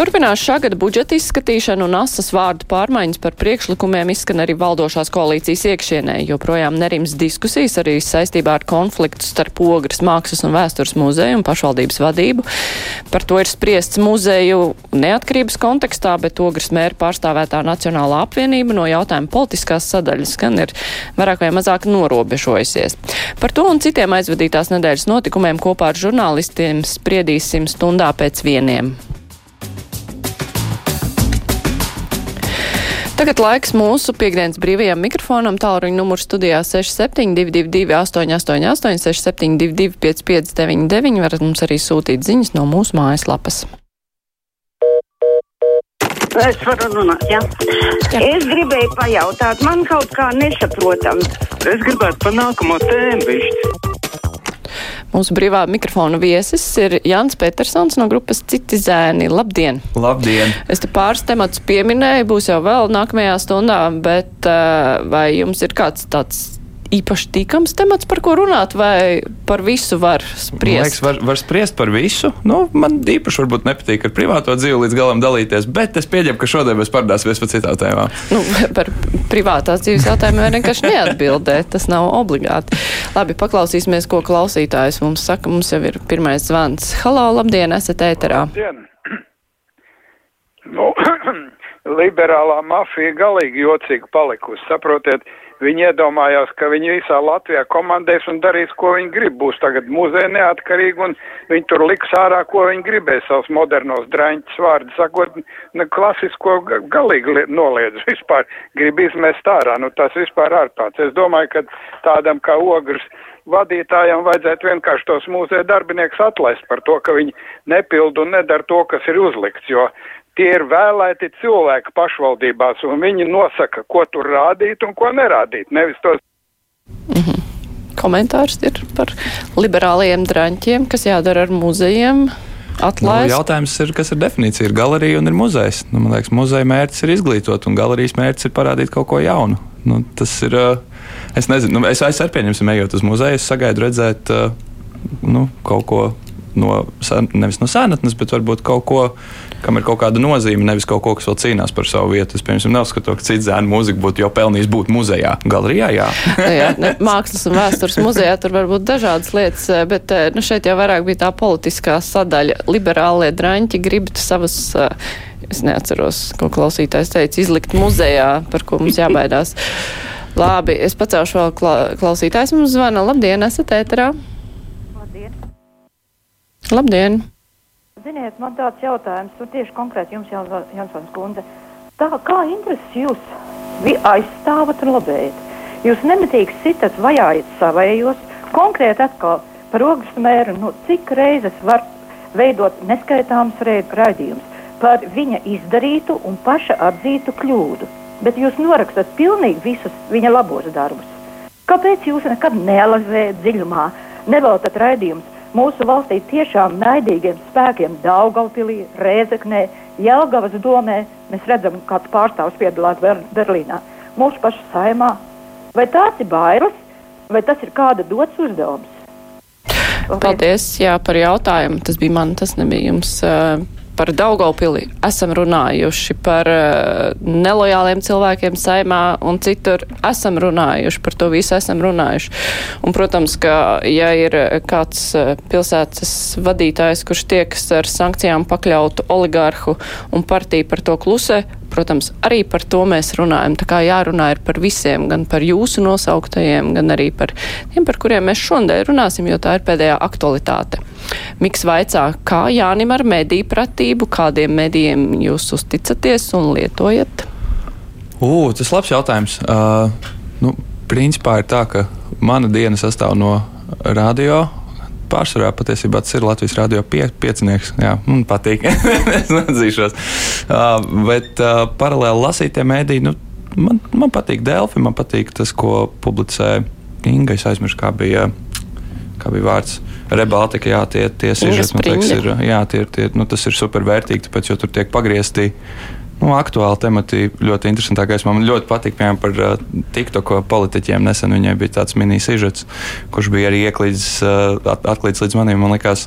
Turpinās šā gada budžeta izskatīšana un asas vārdu pārmaiņas par priekšlikumiem izskan arī valdošās koalīcijas iekšienē, jo projām nerims diskusijas arī saistībā ar konfliktu starp Ogres mākslas un vēstures muzeju un pašvaldības vadību. Par to ir spriests muzeju neatkarības kontekstā, bet Ogres mēra pārstāvētā Nacionālā apvienība no jautājuma politiskās sadaļas gan ir vairāk vai mazāk norobežojusies. Par to un citiem aizvadītās nedēļas notikumiem kopā ar žurnālistiem spriedīsim stundā pēc vieniem. Tagad laiks mūsu piekdienas brīvajam mikrofonam. Tālruņa numurs studijā 6722, 888, 672, 559, varat mums arī sūtīt ziņas no mūsu mājaslapas. Es varu runāt, jā. Ja? Es gribēju pajautāt, man kaut kā nesaprotam. Es gribētu pa nākamo tēmu višķi. Mūsu brīvā mikrofona viesis ir Jans Petersons no grupas Citi zēni. Labdien! Labdien! Es te pāris temats pieminēju, būs jau vēl nākamajā stundā, bet uh, vai jums ir kāds tāds īpaši tīkams temats, par ko runāt, vai par visu var spriest? Man liekas, var, var spriest par visu. Nu, man īpaši varbūt nepatīk ar privāto dzīvi līdz galam dalīties, bet es pieņemu, ka šodien mēs parunāsimies par citām tēmām. Nu, par privātās dzīves jautājumiem vienkārši neatbildē. Tas nav obligāti. Labi, paklausīsimies, ko klausītājs mums saka. Mums jau ir pirmais zvans. Halo, labdien, esat ēterā. Labdien! Nu, liberālā mafija galīgi jocīgi palikusi. Saprotiet, Viņi iedomājās, ka viņi visā Latvijā komandēs un darīs, ko viņi grib. Būs tagad muzeja neatkarīgi un viņi tur liks ārā, ko viņi gribēs, savus modernos draņķus vārdu sakot, ne klasisko galīgi noliedz vispār, grib izmest ārā. Nu, tas vispār ārprāts. Es domāju, ka tādam kā ogrs vadītājiem vajadzētu vienkārši tos muzeja darbinieks atlaist par to, ka viņi nepildu un nedara to, kas ir uzlikts, jo tie ir vēlēti cilvēki pašvaldībās, un viņi nosaka, ko tur rādīt un ko nerādīt. Nevis tos. -hmm. Komentārs ir par liberāliem draņķiem, kas jādara ar muzejiem. Atlaist. Nu, jautājums ir, kas ir definīcija? Ir galerija un ir muzejs. Nu, man liekas, muzeja mērķis ir izglītot, un galerijas mērķis ir parādīt kaut ko jaunu. Nu, tas ir. Es nezinu, nu, es, pieņemsim, ejot uz muzeju, es sagaidu redzēt nu, kaut ko no, nevis no senatnes, bet varbūt kaut ko, kam ir kaut kāda nozīme, nevis kaut ko, kas vēl cīnās par savu vietu. Es, piemēram, neuzskatu, ka cits zēna mūzika būtu jau pelnījis būt muzejā. Galerijā, jā. jā ne, mākslas un vēstures muzejā tur var būt dažādas lietas, bet nu, šeit jau vairāk bija tā politiskā sadaļa. Liberālie draņķi grib savas. Es neatceros, ko klausītājs teica, izlikt muzejā, par ko mums jābaidās. Labi, es pacelšu vēl klausītājs mums zvana. Labdien, esat ēterā! Labdien! Ziniet, man tāds jautājums, tur tieši konkrēti jums, Jansons kundze. Tā kā intereses jūs aizstāvat un lobējat? Jūs nemitīgi sitat, vajājat savējos, konkrēti atkal par ogles mēru, nu, cik reizes var veidot neskaitāms raidījums par viņa izdarītu un paša atzītu kļūdu. Bet jūs norakstat pilnīgi visus viņa labos darbus. Kāpēc jūs nekad neanalizējat dziļumā, neveltat raidījumus? Mūsu valstī tiešām naidīgiem spēkiem Daugaupilī, Rēzeknē, Jelgavas domē. Mēs redzam, kāds pārstāvs piedalās Ber Berlīnā, mūsu pašu saimā. Vai tās ir bailes, vai tas ir kāda dots uzdevums? Paldies jā, par jautājumu. Tas bija man, tas nebija jums. Uh, par Daugaupili esam runājuši, par uh, nelojāliem cilvēkiem saimā un citur esam runājuši, par to visu esam runājuši. Un, protams, ka ja ir kāds uh, pilsētas vadītājs, kurš tiekas ar sankcijām pakļautu oligārhu un partiju par to klusē, protams, arī par to mēs runājam. Tā kā jārunā ir par visiem, gan par jūsu nosauktajiem, gan arī par tiem, par kuriem mēs šodien runāsim, jo tā ir pēdējā aktualitāte. Miks vaicā, kā Jānim ar mediju pratību, kādiem medijiem jūs uzticaties un lietojat? Ugh, tas ir labs jautājums. Uh, nu, principā ir tā, ka mana diena sastāv no radio. Pārsvarā patiesībā tas ir Latvijas radio pie, piecinieks. Jā, man patīk. es neatzīšos. Uh, bet uh, paralēli lasītie mēdīji, nu, man, man patīk Delfi, man patīk tas, ko publicē Inga. Es aizmirsu, kā bija, kā bija vārds. Rebaltika, jā, tie, tie sižeti, man liekas, ir, jā, tie, tie, nu, tas ir super vērtīgi, tāpēc, jo tur tiek pagriezti nu, aktuāli temati ļoti interesantā gaismā. Man ļoti patīk, piemēram, par uh, TikTok politiķiem. Nesen viņai bija tāds mini-sižets, kurš bija arī ieklīdis, uh, atklīts līdz manim. Man liekas,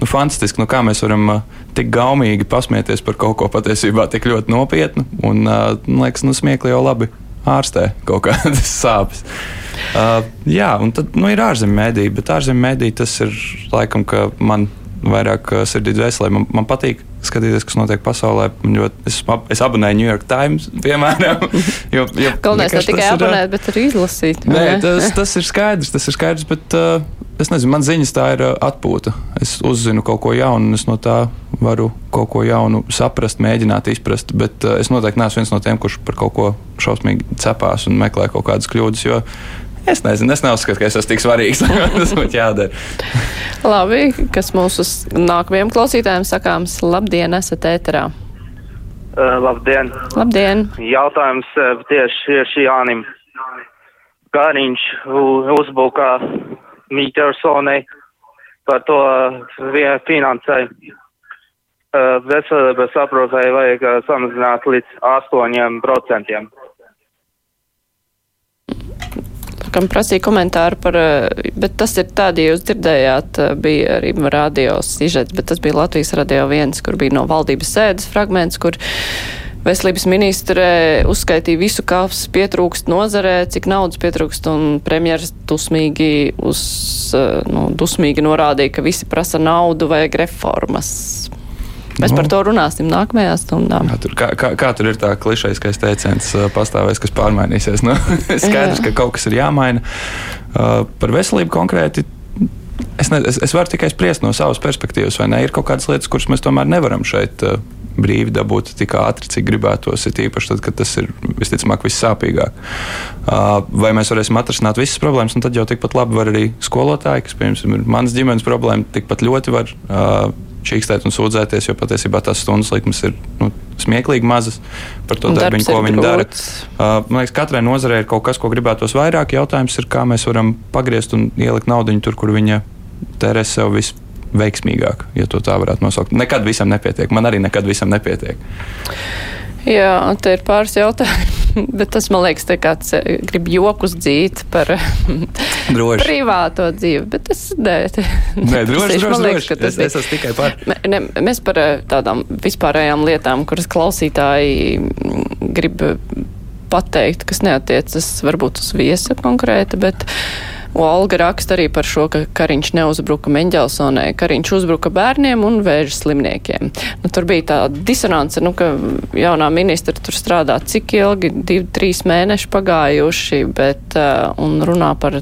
nu, fantastiski, nu, kā mēs varam uh, tik gaumīgi pasmieties par kaut ko patiesībā tik ļoti nopietnu. Un, uh, man liekas, nu, smiekli jau labi ārstē kaut kādas sāpes. Uh, jā, un tad nu, ir ārzemju mēdī, bet ārzemju mēdī tas ir laikam, ka man vairāk uh, sirdī dvēselē. Man, man patīk skatīties, kas notiek pasaulē. Ļoti, es, es abonēju New York Times, piemēram. Jo, jo, Galvenais ne tikai abonēt, bet arī izlasīt. Nē, tas, tas ir skaidrs, tas ir skaidrs, bet uh, es nezinu, man ziņas tā ir uh, atpūta. Es uzzinu kaut ko jaunu, un es no tā varu kaut ko jaunu saprast, mēģināt izprast, bet uh, es noteikti neesmu viens no tiem, kurš par kaut ko šausmīgi cepās un meklē kaut kādas kļūdas, jo Es nezinu, es neuzskatu, ka es esmu tik svarīgs. tas būtu jādara. Labi, kas mūsu nākamajiem klausītājiem sakāms, labdien, esat ēterā. Uh, labdien! Labdien! Jautājums uh, tieši, tieši Jānim. Kāriņš uzbūkā Mītersonai par to uh, finansēju. Uh, veselības aprūpē vajag uh, samazināt līdz 8% kam prasīja komentāru par, eh, bet tas ir tādi, ja jūs dzirdējāt, eh, bija arī radio sižets, bet tas bija Latvijas radio viens, kur bija no valdības sēdes fragments, kur Veselības ministre uzskaitīja visu, kas pietrūkst nozarē, cik naudas pietrūkst, un premjeras dusmīgi, uz, eh, nu, dusmīgi norādīja, ka visi prasa naudu, vajag reformas. Mēs nu, par to runāsim nākamajā stundā. Kā tur, kā, kā, kā tur ir tā klišejiskais teiciens, pastāvēs, kas pārmainīsies? Nu, skaidrs, Jā. ka kaut kas ir jāmaina. Uh, par veselību konkrēti. Es, ne, es, es varu tikai spriest no savas perspektīvas, vai ne? Ir kaut kādas lietas, kuras mēs tomēr nevaram šeit uh, brīvi dabūt tik ātri, cik gribētos. Ir īpaši tad, kad tas ir visticamāk vissāpīgāk. Uh, vai mēs varēsim atrisināt visas problēmas, un tad jau tikpat labi var arī skolotāji, kas, piemēram, ir manas ģimenes problēma, tikpat ļoti var čīkstēt un sūdzēties, jo patiesībā tās stundas likmes ir nu, smieklīgi mazas par to darbu, ko viņi dara. Uh, man liekas, katrai nozarei ir kaut kas, ko gribētos vairāk. Jautājums ir, kā mēs varam pagriezt un ielikt naudu tur, kur viņa tērē sev visveiksmīgāk, ja to tā varētu nosaukt. Nekad visam nepietiek. Man arī nekad visam nepietiek. Jā, te ir pāris jautājumi. Bet tas, man liekas, te kāds eh, grib jokus dzīt par privāto dzīvi. Bet es, nē, nē droši, droši, liekas, droši. Es, es esmu tikai par. Ne, mēs par eh, tādām vispārējām lietām, kuras klausītāji mm, grib pateikt, kas neatiecas varbūt uz viesa konkrēti, bet. Olga raksta arī par šo, ka Kariņš neuzbruka Meņģelsonai, Kariņš uzbruka bērniem un vēža slimniekiem. Nu, tur bija tā disonance, nu, ka jaunā ministra tur strādā cik ilgi, divi, trīs mēneši pagājuši, bet uh, un runā par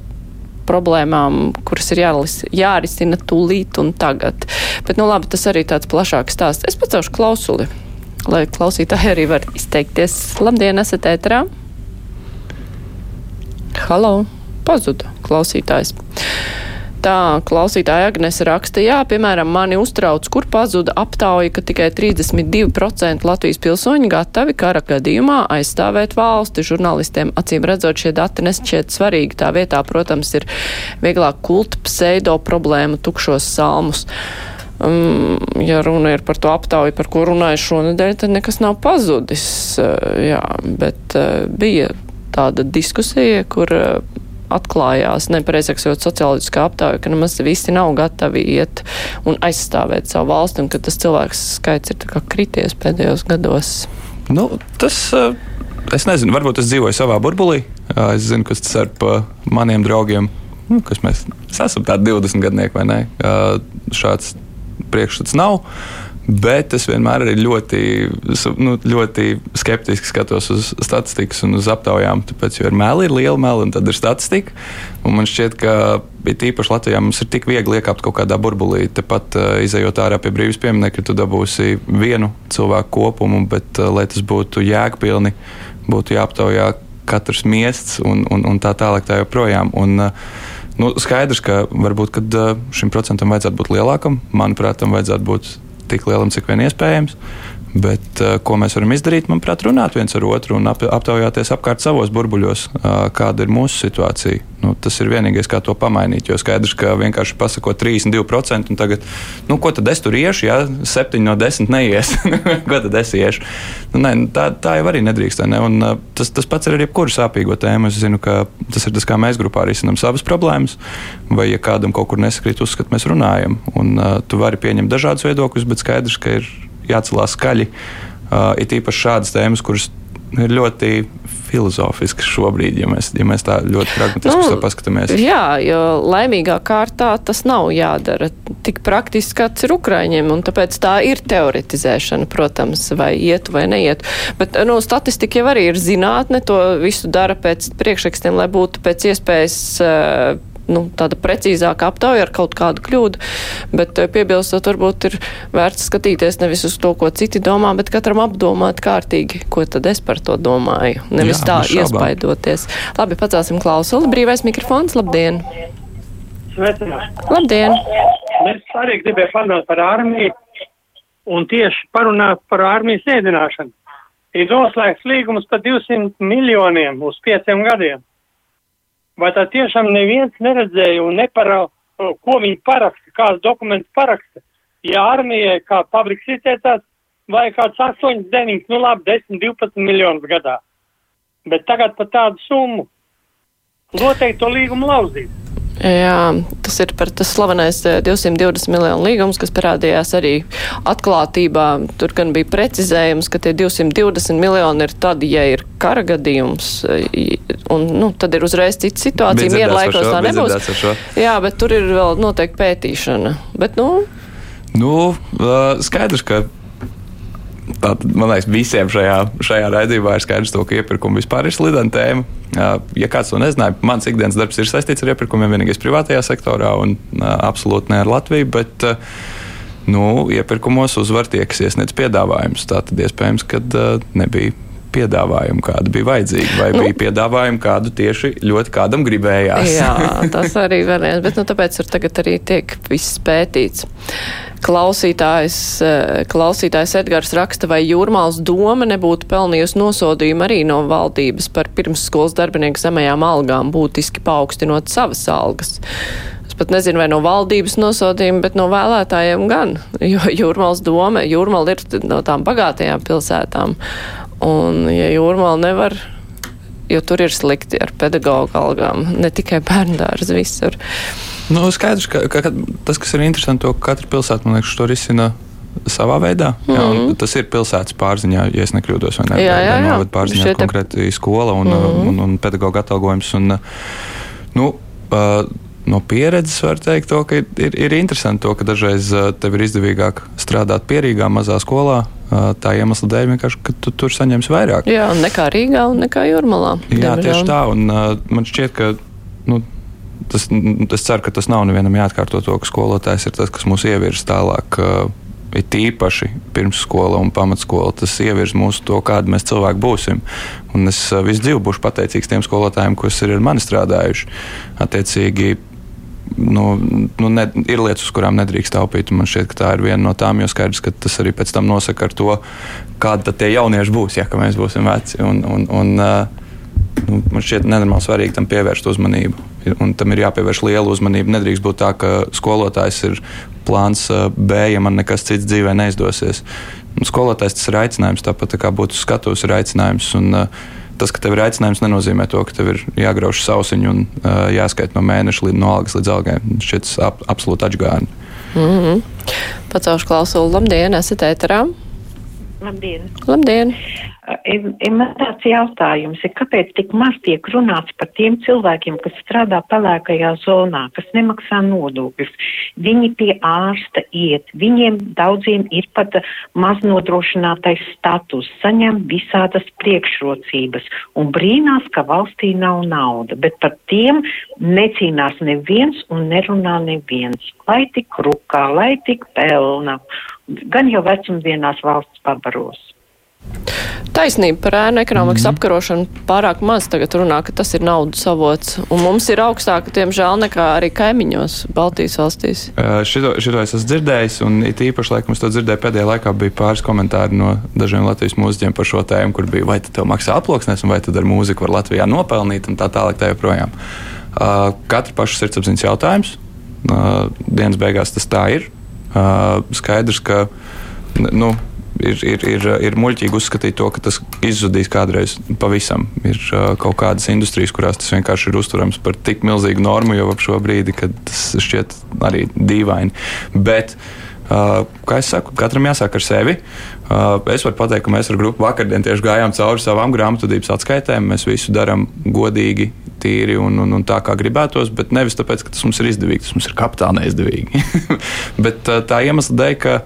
problēmām, kuras ir jālis, jārisina tūlīt un tagad. Bet, nu labi, tas arī tāds plašāks stāsts. Es pacelšu klausuli, lai klausītāji arī var izteikties. Labdien, esat ēterā? Halo! Pazuda klausītājs. Tā klausītāja Agnes raksta, jā, piemēram, mani uztrauc, kur pazuda aptauja, ka tikai 32% Latvijas pilsoņi gatavi kara gadījumā aizstāvēt valsti. Žurnālistiem acīm redzot šie dati nešķiet svarīgi. Tā vietā, protams, ir vieglāk kult pseido problēmu tukšos salmus. Um, ja runa ir par to aptauju, par ko runāju šonadēļ, tad nekas nav pazudis. Uh, jā, bet uh, bija tāda diskusija, kur uh, atklājās, nepareizāk sakot, socioloģiskā aptāja, ka nemaz visi nav gatavi iet un aizstāvēt savu valsti, un ka tas cilvēks skaits ir krities pēdējos gados. Nu, tas, eh, es nezinu, varbūt es dzīvoju savā burbulī. Es zinu, kas tas ir pa maniem draugiem, nu, kas mēs esam tādi 20 gadnieki vai ne. Šāds priekšstats nav. Bet es vienmēr arī ļoti, nu, ļoti skeptiski skatos uz statistikas un uz aptaujām. Tāpēc, jo ir meli, ir liela meli, un tad ir statistika. Un man šķiet, ka īpaši Latvijā mums ir tik viegli iekāpt kaut kādā burbulī. Tepat uh, izējot ārā pie brīvības pieminiekta, tu dabūsi vienu cilvēku kopumu, bet, uh, lai tas būtu jēgpilni, būtu jāaptaujā katrs miests un, un, un tā tālāk. Tā joprojām. Un, uh, Nu, skaidrs, ka varbūt kad, šim procentam vajadzētu būt lielākam. Manuprāt, tam vajadzētu būt tik lielam, cik vien iespējams. Bet, uh, ko mēs varam izdarīt? Manuprāt, runāt viens ar otru un ap, aptaujāties apkārt savos burbuļos, uh, kāda ir mūsu situācija. Nu, tas ir vienīgais, kā to pamainīt. Jo skaidrs, ka vienkārši pasakot 32%, un tagad, nu, ko tad es tur iešu, ja 7 no 10 neies? ko tad es iešu? Nu, nē, tā, tā jau arī nedrīkst. Ne? Un, uh, tas, tas pats ir ar jebkuru sāpīgo tēmu. Es zinu, ka tas ir tas, kā mēs grupā risinām savas problēmas, vai ja kādam kaut kur nesakrīt uzskats, mēs runājam. Un, uh, tu vari pieņemt dažādus viedokļus, bet skaidrs, ka ir jācelās skaļi. Uh, it īpaši šādas tēmas, kuras ir ļoti filozofisks šobrīd, ja mēs, ja mēs tā ļoti pragmatiski nu, paskatāmies. Jā, jo laimīgā kārtā tas nav jādara tik praktiski, kāds ir Ukraiņiem, un tāpēc tā ir teoretizēšana, protams, vai iet vai neiet. Bet, nu, statistika jau arī ir zinātne, to visu dara pēc priekšrakstiem, lai būtu pēc iespējas uh, nu, tāda precīzāka aptauja ar kaut kādu kļūdu, bet eh, piebilstot, varbūt ir vērts skatīties nevis uz to, ko citi domā, bet katram apdomāt kārtīgi, ko tad es par to domāju. Nevis Jā, tā iespaidoties. Labi, pacelsim klausuli. Brīvais mikrofons, labdien! Sveicināti! Labdien! Mēs arī gribējām parunāt par armiju un tieši parunāt par armijas ēdināšanu. Ir noslēgts līgums par 200 miljoniem uz pieciem gadiem. Vai tā tiešām neviens neredzēja un neparā, ko viņi paraksta, kāds dokuments paraksta? Ja armijai kā fabriks izteicās, vai kāds 8, 9, nu labi, 10, 12 miljonus gadā. Bet tagad par tādu summu noteikti to līgumu lauzīt. Jā, tas ir par tas slavenais 220 eh, miljonu līgums, kas parādījās arī atklātībā. Tur gan bija precizējums, ka tie 220 miljoni ir tad, ja ir kara gadījums, eh, un nu, tad ir uzreiz cita situācija. Vienlaikos tā nebūs. Jā, bet tur ir vēl noteikti pētīšana. Bet, nu, nu, skaidrs, ka Tātad, man liekas, visiem šajā, šajā raidījumā ir skaidrs, to, ka iepirkumi vispār ir slidena tēma. Ja kāds to nezināja, mans ikdienas darbs ir saistīts ar iepirkumiem vienīgais privātajā sektorā un absolūti ne ar Latviju. Bet, nu, iepirkumos uzvar tie, kas iesniedz piedāvājumus. Tā tad iespējams, ka nebija piedāvājumu, kādu bija vajadzīga, vai nu, bija piedāvājumu, kādu tieši ļoti kādam gribējās. jā, tas arī varēs, bet nu, tāpēc tur tagad arī tiek viss pētīts. Klausītājs, eh, klausītājs Edgars raksta, vai Jūrmāls doma nebūtu pelnījusi nosodījumu arī no valdības par pirmsskolas darbinieku zemajām algām, būtiski paaugstinot savas algas. Pat nezinu, vai no valdības nosodījuma, bet no vēlētājiem gan, jo Jūrmāls doma, Jūrmāla ir no tām bagātajām pilsētām. Un, ja jūrmāla nevar, jo tur ir slikti ar pedagoģu algām, ne tikai bērndārs visur. Nu, skaidrs, ka, ka, tas, kas ir interesanti, to katra pilsēta, man liekas, to risina savā veidā. Mm -hmm. jā, mhm. tas ir pilsētas pārziņā, ja es nekļūdos, ne? Jā, jā, jā. Pārziņā Šeit... konkrēti skola un, mm -hmm. un, un, pedagoģa atalgojums. Un, nu, uh, no pieredzes var teikt, to, ka ir, ir interesanti, to, ka dažreiz tev ir izdevīgāk strādāt pierīgā mazā skolā. Tā iemesla dēļ vienkārši, ka tu tur saņemsi vairāk. Jā, nekā Rīgā un nekā Jurmalā. Jā, diemžēl. tieši tā. Un, man šķiet, ka. Nu, Tas, es ceru, ka tas nav nevienam jāatkārto to, ka skolotājs ir tas, kas mūs ievirs tālāk. Ir tīpaši pirmsskola un pamatskola. Tas ievirs mūsu to, kāda mēs cilvēki būsim. Un es visu dzīvi būšu pateicīgs tiem skolotājiem, kas ir ar mani strādājuši. Attiecīgi, nu, nu ne, ir lietas, uz kurām nedrīkst taupīt. Man šķiet, ka tā ir viena no tām, jo skaidrs, ka tas arī pēc tam nosaka to, kādi tie jaunieši būs, ja mēs būsim veci. Un, un, un, nu, man šķiet, nenormāli svarīgi tam pievērst uzmanību. Un tam ir jāpievērš liela uzmanība. Nedrīkst būt tā, ka skolotājs ir plāns B, ja man nekas cits dzīvē neizdosies. Un skolotājs tas ir aicinājums, tāpat tā kā būtu skatos, ir aicinājums. Un, uh, tas, ka tev ir aicinājums, nenozīmē to, ka tev ir jāgrauž sausiņu un uh, jāskaita no mēneša līdz no algas līdz algai. Šis ir ap, absolūti atgādājums. Mm -hmm. Pacaušu klausulu, labdien, esat ēterā! Labdien! Labdien. Ir man tāds jautājums, ir, kāpēc tik maz tiek runāts par tiem cilvēkiem, kas strādā pelēkajā zonā, kas nemaksā nodokļus. Viņi pie ārsta iet, viņiem daudziem ir pat maz nodrošinātais status, saņem visādas priekšrocības un brīnās, ka valstī nav nauda, bet par tiem necīnās neviens un nerunā neviens. Lai tik rukā, lai tik pelna, gan jau vecumdienās valsts pabaros. Taisnība par ēnu ekonomikas mm -hmm. apkarošanu pārāk maz tagad runā, ka tas ir naudas avots. Un mums ir augstāka, diemžēl, nekā arī kaimiņos Baltijas valstīs. Uh, šito, šito es esmu dzirdējis, un it īpaši, laikam, es to dzirdēju pēdējā laikā, bija pāris komentāri no dažiem Latvijas mūziķiem par šo tēmu, kur bija, vai tev maksā aploksnes, un vai tad ar mūziku var Latvijā nopelnīt, un tā tālāk tā joprojām. Uh, katra paša sirdsapziņas jautājums. Uh, dienas beigās tas tā ir. Uh, skaidrs, ka nu, ir, ir, ir, ir muļķīgi uzskatīt to, ka tas izzudīs kādreiz pavisam. Ir uh, kaut kādas industrijas, kurās tas vienkārši ir uztverams par tik milzīgu normu jau ap šo brīdi, kad tas šķiet arī dīvaini. Bet, Uh, kā jau teicu, katram jāsāk ar sevi. Es varu pateikt, ka mēs ar grupu vakardien tieši gājām cauri savām grāmatvedības atskaitēm. Mēs visu darām godīgi, tīri un, un, un tā, kā gribētos, bet nevis tāpēc, ka tas mums ir izdevīgi, tas mums ir kapitāli neizdevīgi. bet tā iemesla dēļ, ka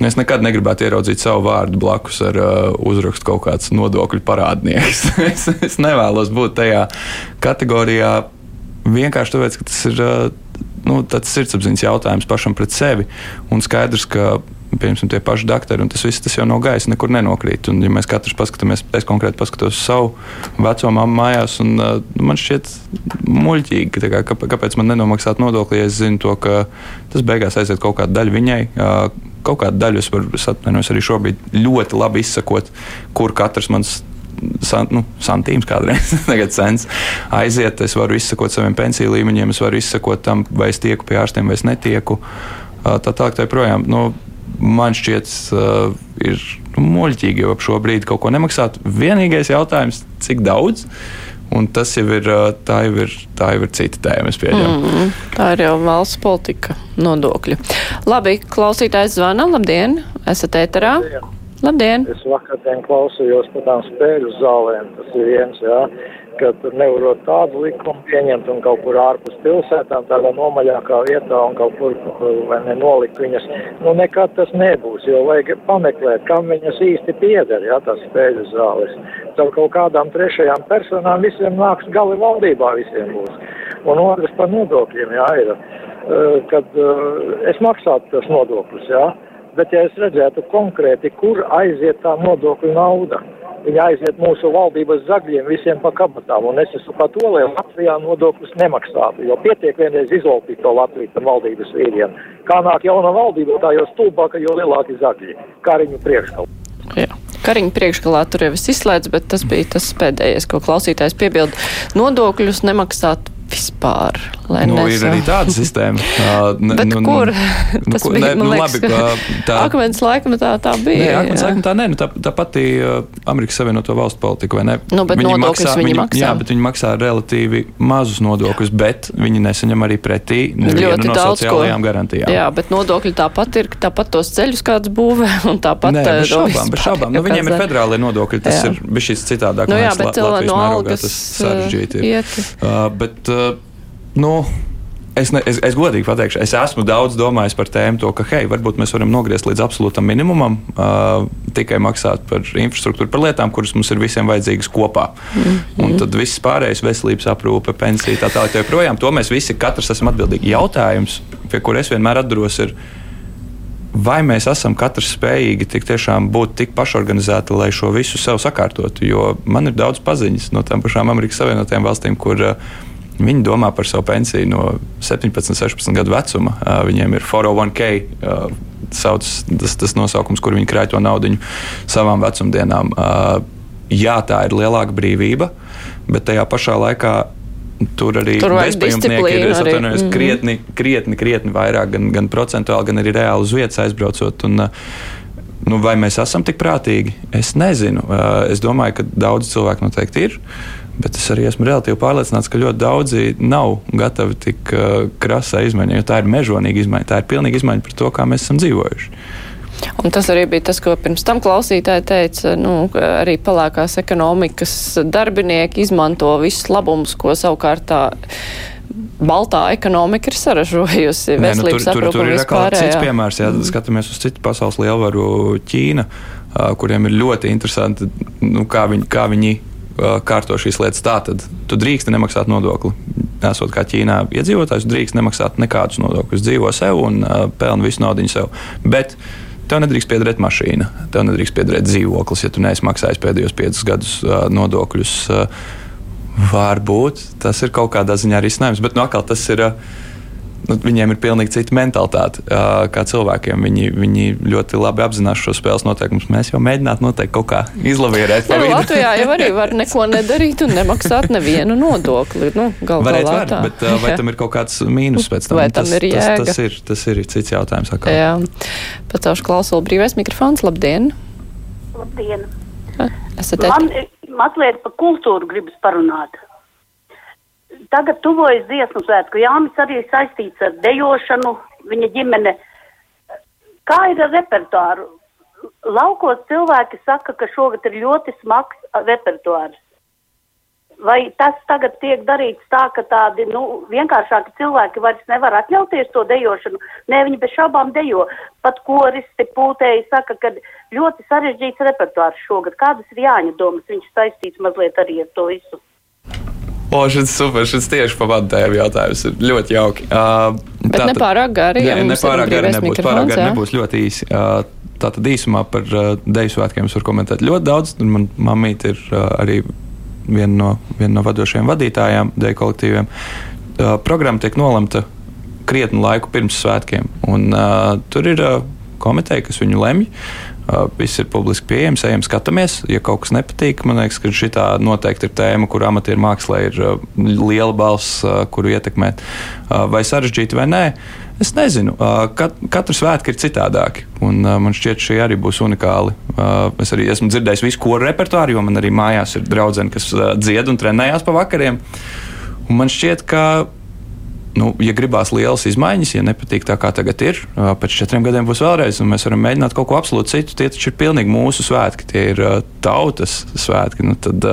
Es nekad negribētu ieraudzīt savu vārdu blakus ar uh, uzrakstu kaut kāds nodokļu parādnieks. es, es nevēlos būt tajā kategorijā vienkārši tāpēc, ka tas ir uh, nu, sirdsapziņas jautājums pašam pret sevi. Un skaidrs, ka piemēram, tie paši doktori, un tas viss tas jau no gaisa nekur nenokrīt. Un, ja mēs katrs paskatāmies, es konkrēti paskatos savu veco mammu mājās, un uh, man šķiet muļķīgi, kā, kāpēc man nenomaksāt nodokli, ja es zinu to, ka tas beigās aiziet kaut kāda daļa viņai. Uh, kaut kādu daļu es varu atvainojos arī šobrīd ļoti labi izsakot, kur katrs mans san, nu, santīms kādreiz, tagad cents aiziet. Es varu izsakot saviem pensiju līmeņiem, es varu izsakot tam, vai es tieku pie ārstiem vai es netieku. Tā tālāk, tā projām. Nu, man šķiet, uh, ir nu, muļķīgi jau ap šo brīdi kaut ko nemaksāt. Vienīgais jautājums, cik daudz? Un tas jau ir, tā jau ir, tā jau ir cita tēma. Mm, tā ir jau valsts politika, nodokļi. Labi, klausītājs zvana. Labdien, esat ēterā. Labdien. Labdien! Es vakardien klausījos par tām spēļu zālēm. Tas ir viens, jā, ka tur nevarot tādu likumu pieņemt un kaut kur ārpus pilsētām, tādā nomaļākā vietā un kaut kur, vai ne, nolikt viņas. Nu, nekad tas nebūs, jo vajag pameklēt, kam viņas īsti pieder, jā, tās spēļu zāles. Caur kaut kādām trešajām personām visiem nāks gali valdībā visiem būs. Un otrs par nodokļiem, jā, ir, eh, kad eh, es maksātu tos nodokļus, jā bet ja es redzētu konkrēti, kur aiziet tā nodokļu nauda, viņa aiziet mūsu valdības zagļiem visiem pa kabatām, un es esmu par to, lai Latvijā nodokļus nemaksātu, jo pietiek vienreiz izlaupīt to Latviju par valdības vīriem. Kā nāk jauna valdība, tā jo stulbāka, jo lielāki zagļi, kariņu priekškalā. Jā. Kariņa priekšgalā tur jau viss izslēdz, bet tas bija tas pēdējais, ko klausītājs piebilda. Nodokļus nemaksāt vispār. Nu, nesu. ir arī tāda sistēma. Uh, ne, Bet nu, nu kur? Nu, tas bija, ne, nu, liekas, labi, tā akmens laikmetā tā bija. Nē, akmens laikmetā nē, nu, tā, tā pati uh, Amerikas Savienoto valstu politika, vai ne? Nu, bet viņi maksā, viņi, maksā. Jā, bet viņi maksā relatīvi mazus nodokļus, bet viņi nesaņem arī pretī nevienu no sociālajām ko. garantijām. Jā, bet nodokļi tāpat ir, tāpat tos ceļus kāds būvē, un tāpat. Nē, bez šaubām, bez šaubām. Nu, viņiem ir federālie nodokļi, tas jā. ir bijis citādāk. Nu, jā, bet no algas sarežģīti bet, nu, Es, ne, es, es godīgi pateikšu, es esmu daudz domājis par tēmu, to, ka, hei, varbūt mēs varam nogriezt līdz absolūtam minimumam, uh, tikai maksāt par infrastruktūru, par lietām, kuras mums ir visiem vajadzīgas kopā. Mm -hmm. Un tad viss pārējais, veselības aprūpe, pensija, tā tālāk, tā joprojām, to mēs visi katrs esam atbildīgi. Jautājums, pie kura es vienmēr atduros, ir, vai mēs esam katrs spējīgi tik tiešām būt tik pašorganizēti, lai šo visu sev sakārtotu. Jo man ir daudz paziņas no tām pašām Amerikas Savienotajām valstīm, kur uh, Viņi domā par savu pensiju no 17, 16 gadu vecuma. Viņiem ir 401k. Sauc, tas, tas nosaukums, kur viņi krāj to naudu savām vecumdienām. Jā, tā ir lielāka brīvība, bet tajā pašā laikā tur arī bezpajumtnieki ir atvainojos, mm. krietni, krietni, krietni vairāk, gan, gan procentuāli, gan arī reāli uz vietas aizbraucot. Un, nu, vai mēs esam tik prātīgi? Es nezinu. Es domāju, ka daudz cilvēku noteikti ir. Bet es arī esmu relatīvi pārliecināts, ka ļoti daudzi nav gatavi tik uh, krasai izmaiņai, jo tā ir mežonīga izmaiņa. Tā ir pilnīga izmaiņa par to, kā mēs esam dzīvojuši. Un tas arī bija tas, ko pirms tam klausītāji teica, nu, arī palākās ekonomikas darbinieki izmanto visus labumus, ko savukārt tā baltā ekonomika ir saražojusi. Nē, nu, tur, tur, tur ir atkal cits piemērs, ja mm. skatāmies uz citu pasaules lielvaru Ķīnu, kuriem ir ļoti interesanti, nu, kā, viņi, kā viņi kārto šīs lietas tā, tad tu drīksti nemaksāt nodokli. Esot kā Ķīnā iedzīvotājs, drīkst nemaksāt nekādus nodokļus. Dzīvo sev un uh, pelna visu naudu sev. Bet tev nedrīkst piederēt mašīna, tev nedrīkst piederēt dzīvoklis, ja tu neesi maksājis pēdējos piecus gadus uh, nodokļus. Uh, varbūt tas ir kaut kādā ziņā risinājums, bet nu, atkal tas ir. Uh, nu, viņiem ir pilnīgi cita mentalitāte uh, kā cilvēkiem. Viņi, viņi ļoti labi apzinās šo spēles noteikumus. Mēs jau mēģinām noteikti kaut kā izlavierēt. Nu, Latvijā jau arī var neko nedarīt un nemaksāt nevienu nodokli. Nu, Varētu var, bet uh, vai tam ir kaut kāds mīnus pēc tam? Vai tam tas, ir jēga? Tas, tas, ir, tas ir cits jautājums. Atkal. Jā, pacelšu klausulu brīvais mikrofons. Labdien! Labdien! Esat Man mazliet par kultūru gribas parunāt tagad tuvojas dziesmu svētku. Jānis arī saistīts ar dejošanu, viņa ģimene. Kā ir ar repertuāru? Laukos cilvēki saka, ka šogad ir ļoti smags repertuārs. Vai tas tagad tiek darīts tā, ka tādi nu, vienkāršāki cilvēki vairs nevar atļauties to dejošanu? Nē, viņi bez šaubām dejo. Pat koristi pūtēji saka, ka ļoti sarežģīts repertuārs šogad. Kādas ir Jāņa domas? Viņš saistīts mazliet arī ar to visu. O, šis super, šis tieši pa vadītājiem jautājums ir ļoti jauki. Uh, Bet tā, nepārāk gari, ja ne, nepārāk gari nebūs, pārāk gari nebūs ļoti īsi. Uh, Tātad īsumā par uh, Deju svētkiem es varu komentēt ļoti daudz. Man mamīte ir uh, arī viena no, viena no vadošajiem vadītājiem Deju kolektīviem. Uh, programma tiek nolemta krietnu laiku pirms svētkiem, un uh, tur ir uh, komiteja, kas viņu lemj. Uh, viss ir publiski pieejams, ejam, skatāmies. Ja kaut kas nepatīk, man liekas, ka šī noteikti ir tēma, kur amatieru mākslā ir liela balss, kuru ietekmēt. Vai sarežģīti vai nē, es nezinu. Kat, katru svētku ir citādāki, un man šķiet, šī arī būs unikāli. Es arī esmu dzirdējis visu koru repertuāru, jo man arī mājās ir draudzene, kas dzied un trenējās pa vakariem. Un man šķiet, ka nu, ja gribās lielas izmaiņas, ja nepatīk tā, kā tagad ir, pēc četriem gadiem būs vēlreiz, un mēs varam mēģināt kaut ko absolūti citu. Tie taču ir pilnīgi mūsu svētki, tie ir tautas svētki. Nu, tad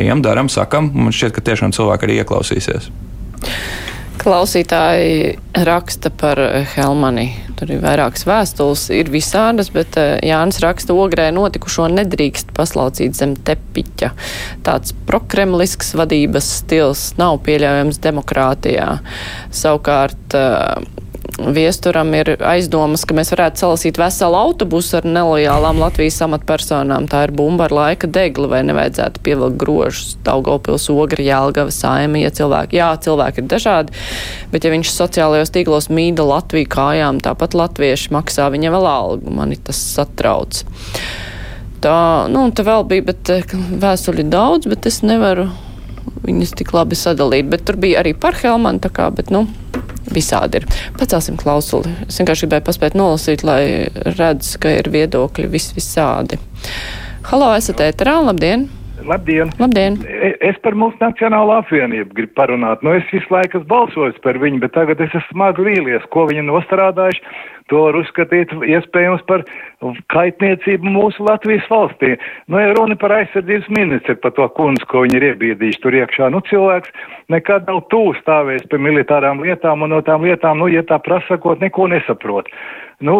ejam, darām, sakam, un man šķiet, ka tiešām cilvēki arī ieklausīsies. Klausītāji raksta par Helmani. Tur ir vairākas vēstules, ir visādas, bet Jānis raksta, ogrē notikušo nedrīkst paslaucīt zem tepiķa. Tāds prokremlisks vadības stils nav pieļaujams demokrātijā. Savukārt Viesturam ir aizdomas, ka mēs varētu salasīt veselu autobusu ar nelojālām Latvijas amatpersonām. Tā ir bumba ar laika degli, vai nevajadzētu pievilkt grožus Daugopils, Ogri, Jālgava, Saima, ja cilvēki, jā, cilvēki ir dažādi, bet ja viņš sociālajos tīklos mīda Latviju kājām, tāpat latvieši maksā viņa vēl algu, mani tas satrauc. Tā, nu, un te vēl bija, bet eh, vēstuļi daudz, bet es nevaru viņus tik labi sadalīt, bet tur bija arī par Helmanu, tā kā, bet, nu, visādi ir. Pacelsim klausuli. Es vienkārši gribēju paspēt nolasīt, lai redz, ka ir viedokļi vis visādi. Halo, esat ēterā, labdien! Labdien! Labdien. E, es par mūsu Nacionālo apvienību gribu parunāt. Nu, es visu laiku esmu balsojis par viņu, bet tagad es esmu smagi vīlies, ko viņi nostrādājuši. To var uzskatīt iespējams par kaitniecību mūsu Latvijas valstī. Nu, ja runa par aizsardzības ministru, par to kundzi, ko viņi ir iebiedījuši tur iekšā, nu, cilvēks nekad nav tūs stāvējis pie militārām lietām un no tām lietām, nu, ja tā prasakot, neko nesaprot. Nu,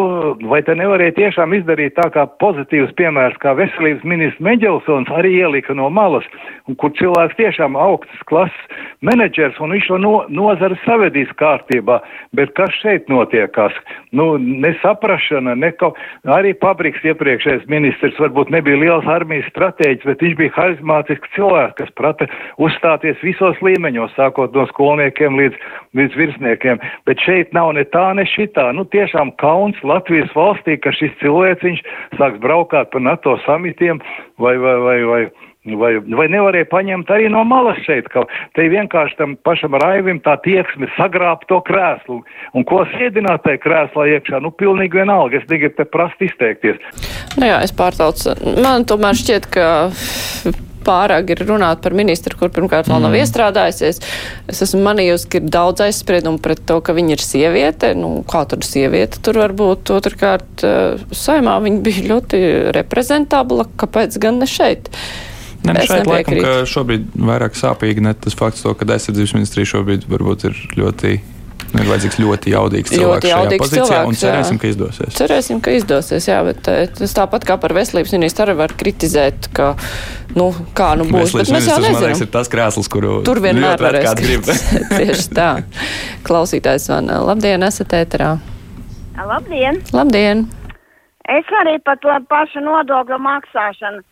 vai te nevarēja tiešām izdarīt tā kā pozitīvs piemērs, kā veselības ministrs Meģelsons arī ielika no malas, un kur cilvēks tiešām augstas klases menedžers, un viņš to no, nozari savedīs kārtībā, bet kas šeit notiekās? Nu, nesaprašana, ne kaut, arī Pabriks iepriekšējais ministrs varbūt nebija liels armijas stratēģis, bet viņš bija harizmātisks cilvēks, kas prata uzstāties visos līmeņos, sākot no skolniekiem līdz, līdz virsniekiem, bet šeit nav ne tā, ne šitā, nu tiešām kauns kauns Latvijas valstī, ka šis cilvēciņš sāks braukāt pa NATO samitiem vai, vai, vai, vai Vai, vai nevarēja paņemt arī no malas šeit, ka te vienkārši tam pašam raivim tā tieksme sagrāb to krēslu, un ko sēdināt tajā krēslā iekšā, nu pilnīgi vienalga, es negribu te prast izteikties. Nu jā, es pārtaucu, man tomēr šķiet, ka pārāk ir runāt par ministru, kur pirmkārt vēl nav mm. iestrādājusies. Es esmu manījusi, ka ir daudz aizspriedumu pret to, ka viņa ir sieviete. Nu, kā tur sieviete tur var būt? Otrkārt, eh, saimā viņa bija ļoti reprezentabla, kāpēc gan ne šeit? Ne, nu šeit laikam, ka šobrīd vairāk sāpīgi ne tas fakts, to, ka aizsardzības ministrija šobrīd varbūt ir ļoti Nu, ir vajadzīgs ļoti jaudīgs ļoti cilvēks jaudīgs šajā pozīcijā, cilvēks, un cerēsim, jā. ka izdosies. Cerēsim, ka izdosies, jā, bet eh, tas tāpat kā par veselības ministru arī var kritizēt, ka, nu, kā nu būs, veselības bet mēs jau nezinām. Liekas, ir tas krēsls, kuru tur vienmēr varēs grib. Tieši tā. Klausītājs man, labdien, esat ēterā. Labdien! Labdien! Es arī par to pašu nodokļu maksāšanu,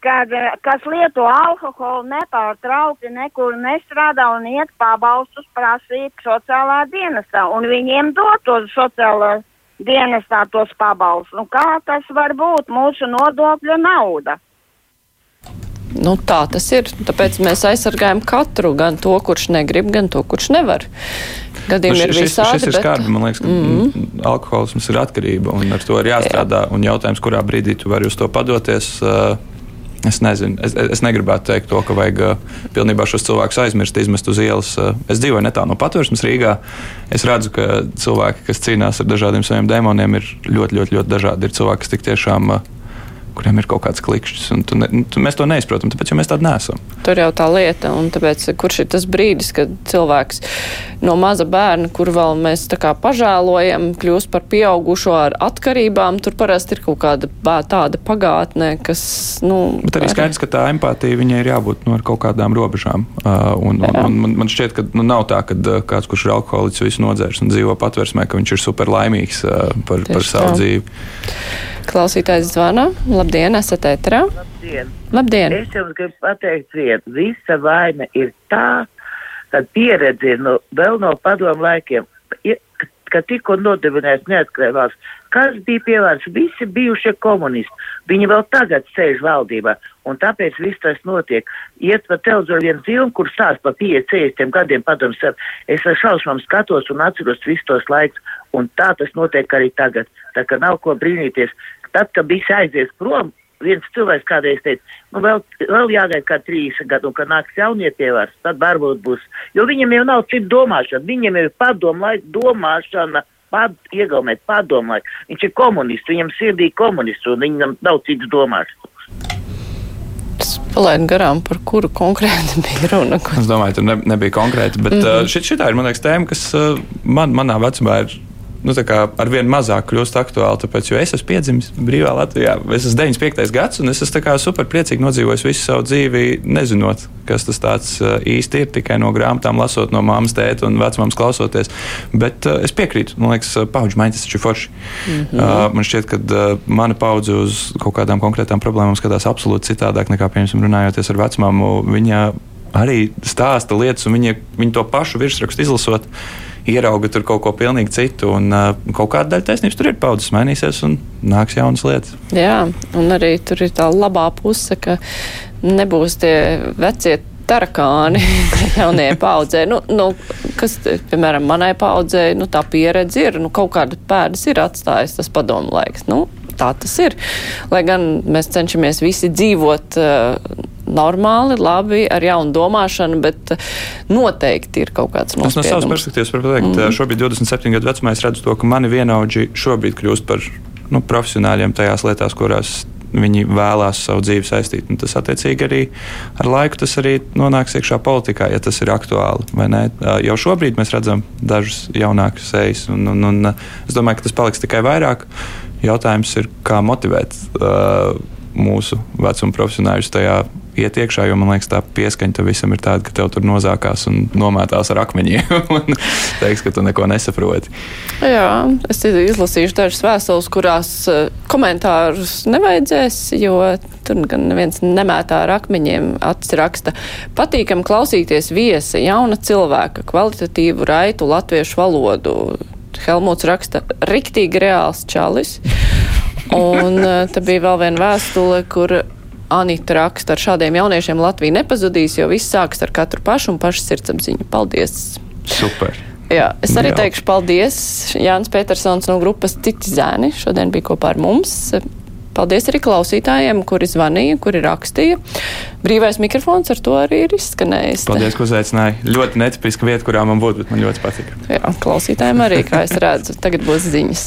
kad, eh, kas lieto alkoholu nepārtraukti nekur nestrādā un iet pabalstus prasīt sociālā dienestā, un viņiem dot tos sociālā dienestā tos pabalstus. Nu, kā tas var būt mūsu nodokļu nauda? Nu, tā tas ir. Tāpēc mēs aizsargājam katru, gan to, kurš negrib, gan to, kurš nevar. Gadījumi nu, ir šis, visādi. šis ir bet... skarbi, man liekas, ka mm -hmm. alkoholisms ir atkarība un ar to ir jāstrādā. Jā. Un jautājums, kurā brīdī tu vari uz to padoties. Uh, Es nezinu, es, es negribētu teikt to, ka vajag uh, pilnībā šos cilvēkus aizmirst, izmest uz ielas. Uh, es dzīvoju netālu no patvērsmes Rīgā. Es redzu, ka cilvēki, kas cīnās ar dažādiem saviem dēmoniem, ir ļoti, ļoti, ļoti dažādi. Ir cilvēki, kas tik tiešām uh, kuriem ir kaut kāds klikšķis. Tu ne, tu, mēs to neizprotam, tāpēc mēs tādi neesam. Tur jau tā lieta, un tāpēc, kurš ir tas brīdis, kad cilvēks no maza bērna, kur vēl mēs tā kā pažēlojam, kļūst par pieaugušo ar atkarībām, tur parasti ir kaut kāda bā, tāda pagātne, kas, nu. Bet arī skaidrs, ka tā empātija viņai ir jābūt nu, ar kaut kādām robežām. Uh, un, un, un, man, man šķiet, ka nu, nav tā, ka uh, kāds, kurš ir alkoholiķis, visu nodzērs un dzīvo patversmē, ka viņš ir super laimīgs uh, par, Tieši par savu tā. dzīvi. Klausītājs zvana. Labdien, esat ētrā. Labdien. Labdien. Es jums gribu pateikt vienu. Visa vaina ir tā, ka pieredze no, vēl no padomu laikiem, ka tikko nodibinājās neatkarībās, kas bija pievērsts, visi bijušie komunisti. Viņi vēl tagad sēž valdībā, un tāpēc viss tas notiek. Iet pa televizoru vienu filmu, kur stāst pa 50 gadiem padomus. Es ar šausmām skatos un atceros visus tos laikus, un tā tas notiek arī tagad. Tā kā nav ko brīnīties. Tad, kad visi aizies prom, viens cilvēks kādreiz teica, nu vēl, vēl jāgaida kā 30 gadu, un kad nāks jaunie pievārs, tad varbūt būs. Jo viņam jau nav cita domāšana, viņam jau ir padomu laika domāšana, pad, iegaumēt laiku. Viņš ir komunists, viņam sirdī komunists, un viņam nav cits domāšanas. Palaidu garām, par kuru konkrēti bija runa. Es domāju, tur ne, nebija konkrēti, bet mm -hmm. šit, šitā ir, man liekas, tēma, kas man, manā vecumā ir nu, ar vien mazāk kļūst aktuāli. Tāpēc, jo es esmu piedzimis brīvā Latvijā, es esmu 95. gads, un es esmu super priecīgi nodzīvojis visu savu dzīvi, nezinot, kas tas tāds īsti ir, tikai no grāmatām lasot, no māmas, tēta un vecmāmas klausoties. Bet uh, es piekrītu, man liekas, paudžu maiņas taču ir forši. Mm -hmm. uh, man šķiet, ka uh, mana paudze uz kaut kādām konkrētām problēmām skatās absolūti citādāk nekā, piemēram, runājoties ar vecmāmu. Viņa arī stāsta lietas, un viņa, viņa to pašu virsrakstu izlasot ierauga tur kaut ko pilnīgi citu. Un, uh, kaut kāda daļa taisnības tur ir paudzes mainīsies un nāks jaunas lietas. Jā, un arī tur ir tā labā puse, ka nebūs tie vecie tarakāni jaunajai paudzē. Nu, nu, kas, piemēram, manai paudzē, nu, tā pieredze ir, nu, kaut kāda pēdas ir atstājis tas padomu laiks. Nu, tā tas ir. Lai gan mēs cenšamies visi dzīvot uh, normāli, labi, ar jaunu domāšanu, bet noteikti ir kaut kāds nospiedums. Es no savas perspektīvas varu pateikt, mm. šobrīd 27 gadu vecumā es redzu to, ka mani vienaudži šobrīd kļūst par nu, profesionāļiem tajās lietās, kurās viņi vēlās savu dzīvi saistīt. Un tas, attiecīgi, arī ar laiku tas arī nonāks iekšā politikā, ja tas ir aktuāli. Jau šobrīd mēs redzam dažus jaunākus sejas, un, un, un es domāju, ka tas paliks tikai vairāk. Jautājums ir, kā motivēt uh, mūsu vecuma profesionāļus tajā iet iekšā, jo man liekas, tā pieskaņa tam visam ir tāda, ka tev tur nozākās un nomētās ar akmeņiem un teiks, ka tu neko nesaproti. Jā, es izlasīšu dažas vēstules, kurās eh, komentārus nevajadzēs, jo tur gan neviens nemētā ar akmeņiem atraksta. Patīkam klausīties viesa, jauna cilvēka, kvalitatīvu raitu latviešu valodu. Helmuts raksta, riktīgi reāls čalis. Un eh, te bija vēl viena vēstule, kur Anita raksta, ar šādiem jauniešiem Latvija nepazudīs, jo viss sākas ar katru pašu un pašu sirdsapziņu. Paldies! Super! Jā, es arī Jā. teikšu paldies Jānis Petersons no grupas Citi zēni. Šodien bija kopā ar mums. Paldies arī klausītājiem, kuri zvanīja, kuri rakstīja. Brīvais mikrofons ar to arī ir izskanējis. Paldies, ka uzaicināji. Ļoti netipiska vieta, kurā man būtu, bet man ļoti patika. Jā, klausītājiem arī, kā es redzu, tagad būs ziņas.